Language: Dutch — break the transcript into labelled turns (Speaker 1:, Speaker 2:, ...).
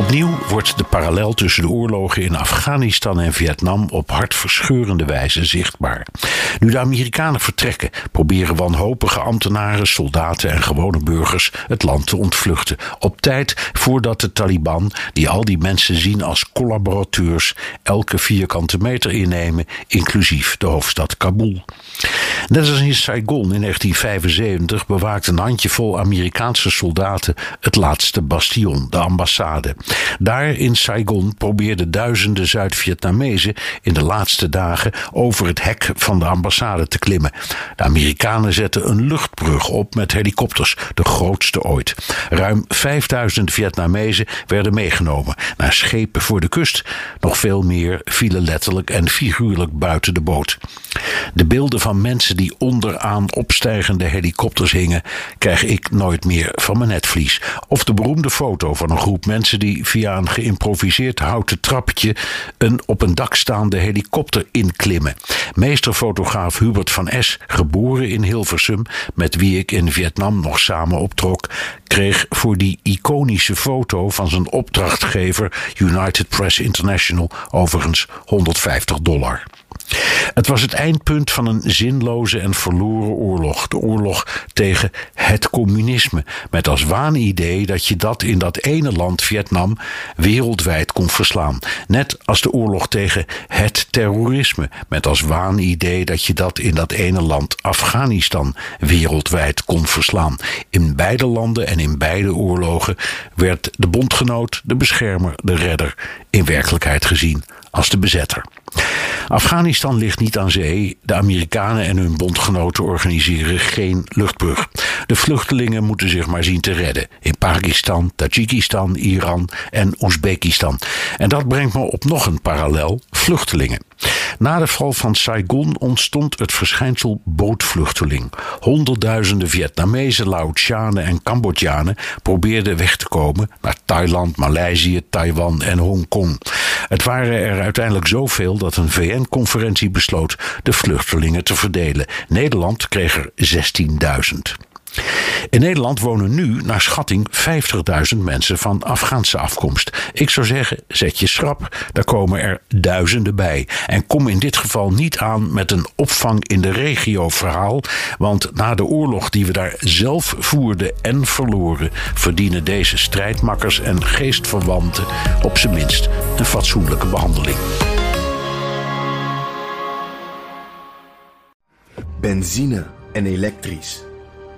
Speaker 1: Opnieuw wordt de parallel tussen de oorlogen in Afghanistan en Vietnam op hartverscheurende wijze zichtbaar. Nu de Amerikanen vertrekken, proberen wanhopige ambtenaren, soldaten en gewone burgers het land te ontvluchten. Op tijd voordat de Taliban, die al die mensen zien als collaborateurs, elke vierkante meter innemen, inclusief de hoofdstad Kabul. Net als in Saigon in 1975 bewaakt een handjevol Amerikaanse soldaten het laatste bastion, de ambassade. Daar in Saigon probeerden duizenden Zuid-Vietnamezen in de laatste dagen over het hek van de ambassade te klimmen. De Amerikanen zetten een luchtbrug op met helikopters, de grootste ooit. Ruim 5000 Vietnamezen werden meegenomen naar schepen voor de kust. Nog veel meer vielen letterlijk en figuurlijk buiten de boot. De beelden van mensen die onderaan opstijgende helikopters hingen, krijg ik nooit meer van mijn netvlies. Of de beroemde foto van een groep mensen die via een geïmproviseerd houten trappetje een op een dak staande helikopter inklimmen. Meesterfotograaf Hubert van S., geboren in Hilversum, met wie ik in Vietnam nog samen optrok, kreeg voor die iconische foto van zijn opdrachtgever United Press International overigens 150 dollar. Het was het eindpunt van een zinloze en verloren oorlog. De oorlog tegen het communisme. Met als waanidee dat je dat in dat ene land, Vietnam, wereldwijd kon verslaan. Net als de oorlog tegen het terrorisme. Met als waanidee dat je dat in dat ene land, Afghanistan, wereldwijd kon verslaan. In beide landen en in beide oorlogen werd de bondgenoot, de beschermer, de redder in werkelijkheid gezien als de bezetter. Afghanistan ligt niet aan zee. De Amerikanen en hun bondgenoten organiseren geen luchtbrug. De vluchtelingen moeten zich maar zien te redden. In Pakistan, Tajikistan, Iran en Oezbekistan. En dat brengt me op nog een parallel: vluchtelingen. Na de val van Saigon ontstond het verschijnsel bootvluchteling. Honderdduizenden Vietnamezen, Laotianen en Cambodjanen probeerden weg te komen naar Thailand, Maleisië, Taiwan en Hongkong. Het waren er uiteindelijk zoveel dat een VN-conferentie besloot de vluchtelingen te verdelen. Nederland kreeg er 16.000. In Nederland wonen nu, naar schatting, 50.000 mensen van Afghaanse afkomst. Ik zou zeggen, zet je schrap, daar komen er duizenden bij. En kom in dit geval niet aan met een opvang in de regio verhaal, want na de oorlog die we daar zelf voerden en verloren, verdienen deze strijdmakkers en geestverwanten op zijn minst een fatsoenlijke behandeling.
Speaker 2: Benzine en elektrisch